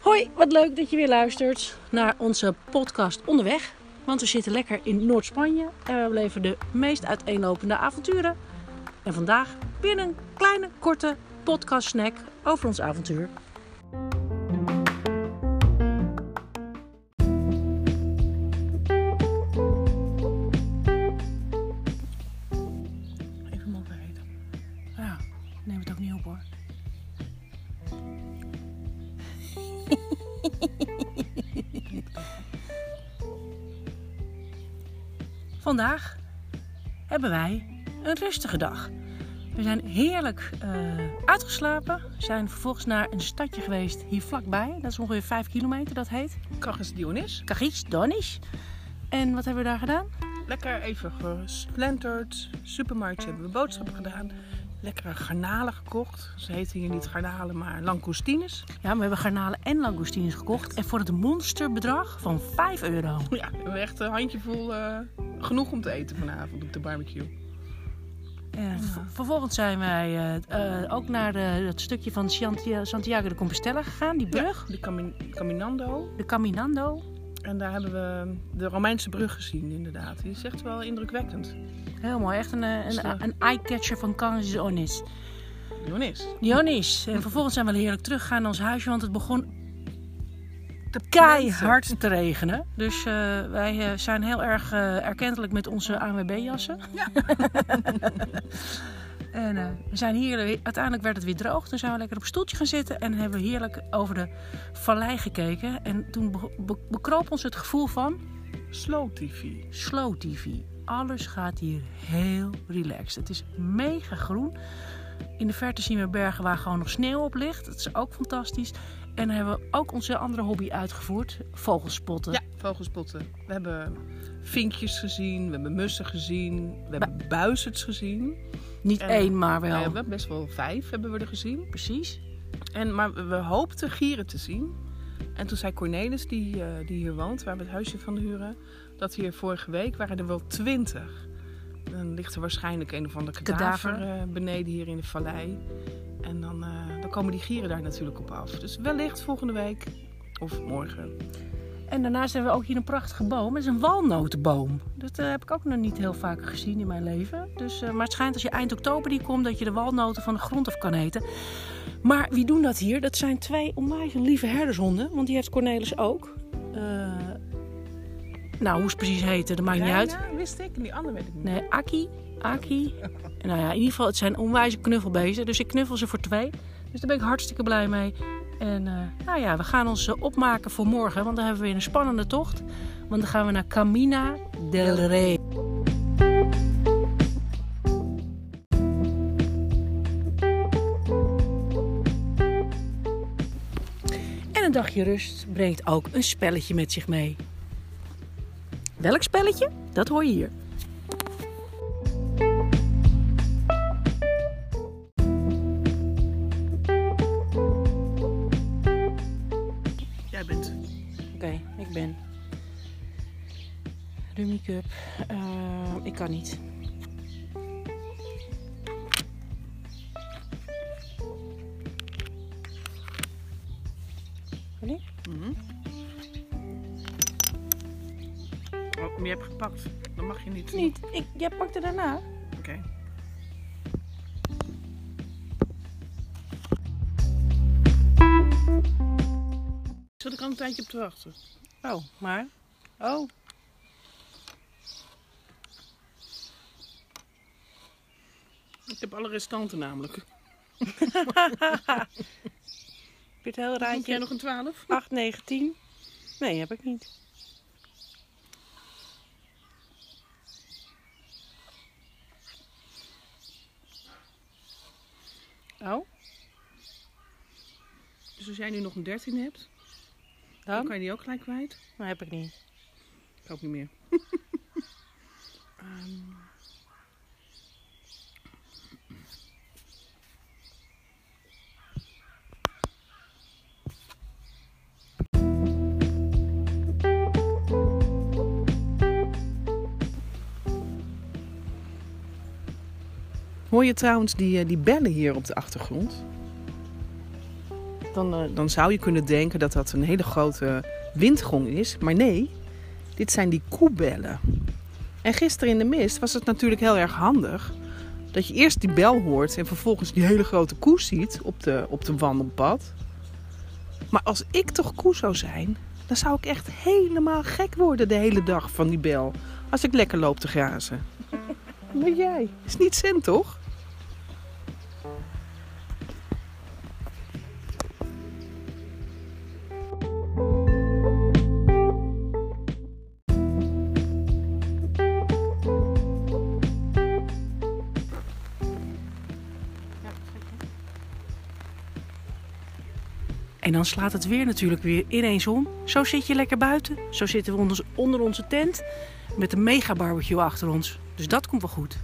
Hoi, wat leuk dat je weer luistert naar onze podcast Onderweg. Want we zitten lekker in Noord-Spanje en we beleven de meest uiteenlopende avonturen. En vandaag weer een kleine, korte podcast snack over ons avontuur. Vandaag hebben wij een rustige dag. We zijn heerlijk eh, uitgeslapen. We zijn vervolgens naar een stadje geweest hier vlakbij. Dat is ongeveer 5 kilometer, dat heet Kachis Dionis. Cagis Donis. En wat hebben we daar gedaan? Lekker even geslenterd. Supermarktje hebben we boodschappen gedaan. Lekkere garnalen gekocht. Ze heten hier niet garnalen, maar langoustines. Ja, we hebben garnalen en langoustines gekocht. En voor het monsterbedrag van 5 euro. Ja, we hebben echt een handjevol uh, genoeg om te eten vanavond op de barbecue. En vervolgens zijn wij uh, uh, ook naar de, het stukje van Santiago de Compostela gegaan, die brug. Ja, de Camin Caminando. De Caminando. En daar hebben we de Romeinse brug gezien, inderdaad. Die is echt wel indrukwekkend. Heel mooi, echt een, een, een eye-catcher van Cannes Dionis. Dionis. Dionis. En vervolgens zijn we heerlijk teruggegaan naar ons huisje, want het begon te keihard te regenen. Dus uh, wij uh, zijn heel erg uh, erkentelijk met onze ANWB-jassen. Ja. en we zijn hier, uiteindelijk werd het weer droog. Toen zijn we lekker op een stoeltje gaan zitten en hebben we heerlijk over de vallei gekeken. En toen be be bekroop ons het gevoel van... Slow TV. Slow TV. Alles gaat hier heel relaxed. Het is mega groen. In de verte zien we bergen waar gewoon nog sneeuw op ligt. Dat is ook fantastisch. En hebben we ook onze andere hobby uitgevoerd: vogelspotten. Ja, vogelspotten. We hebben vinkjes gezien, we hebben mussen gezien, we hebben buizerds gezien. Niet en, één, maar wel. We hebben best wel vijf hebben we er gezien. Precies. En, maar we hoopten gieren te zien. En toen zei Cornelis, die, uh, die hier woont, waar we het huisje van huren, dat hier vorige week waren er wel twintig. Dan ligt er waarschijnlijk een of andere kadaver, kadaver. Uh, beneden hier in de vallei. En dan, uh, dan komen die gieren daar natuurlijk op af. Dus wellicht volgende week of morgen. En daarnaast hebben we ook hier een prachtige boom. Het is een walnotenboom. Dat uh, heb ik ook nog niet heel vaak gezien in mijn leven. Dus, uh, maar het schijnt als je eind oktober die komt dat je de walnoten van de grond af kan eten. Maar wie doen dat hier? Dat zijn twee onwijs lieve herdershonden. Want die heeft Cornelis ook. Uh, nou, hoe ze precies heten, dat maakt niet uit. Ja, wist ik. En die andere weet ik niet. Nee, Aki. Aki. Nou ja, in ieder geval, het zijn onwijze knuffelbeesten. Dus ik knuffel ze voor twee. Dus daar ben ik hartstikke blij mee. En uh, nou ja, we gaan ons opmaken voor morgen. Want dan hebben we weer een spannende tocht. Want dan gaan we naar Camina del Rey. En een dagje rust brengt ook een spelletje met zich mee. Welk spelletje? Dat hoor je hier. Rummy Cup. Uh, ik kan niet. Mm -hmm. Oh, maar je hebt gepakt. Dan mag je niet. Niet. Ik, jij pakte daarna. Oké. Okay. Zat ik al een tijdje op te wachten. Oh, maar. Oh. Ik heb alle restanten namelijk. heb je het hele rijtje? Heb jij nog een 12? 8, 9, 10? Nee, heb ik niet. Oh. Dus als jij nu nog een 13 hebt, dan, dan kan je die ook gelijk kwijt? Dat heb ik niet. Ik ook niet meer. um. Hoor je trouwens die, die bellen hier op de achtergrond? Dan, dan zou je kunnen denken dat dat een hele grote windgong is. Maar nee, dit zijn die koebellen. En gisteren in de mist was het natuurlijk heel erg handig dat je eerst die bel hoort en vervolgens die hele grote koe ziet op de, op de wandelpad. Maar als ik toch koe zou zijn, dan zou ik echt helemaal gek worden de hele dag van die bel. Als ik lekker loop te grazen. Maar jij, is niet zin toch? En dan slaat het weer natuurlijk weer ineens om. Zo zit je lekker buiten. Zo zitten we onder onze tent met een mega barbecue achter ons. Dus dat komt wel goed.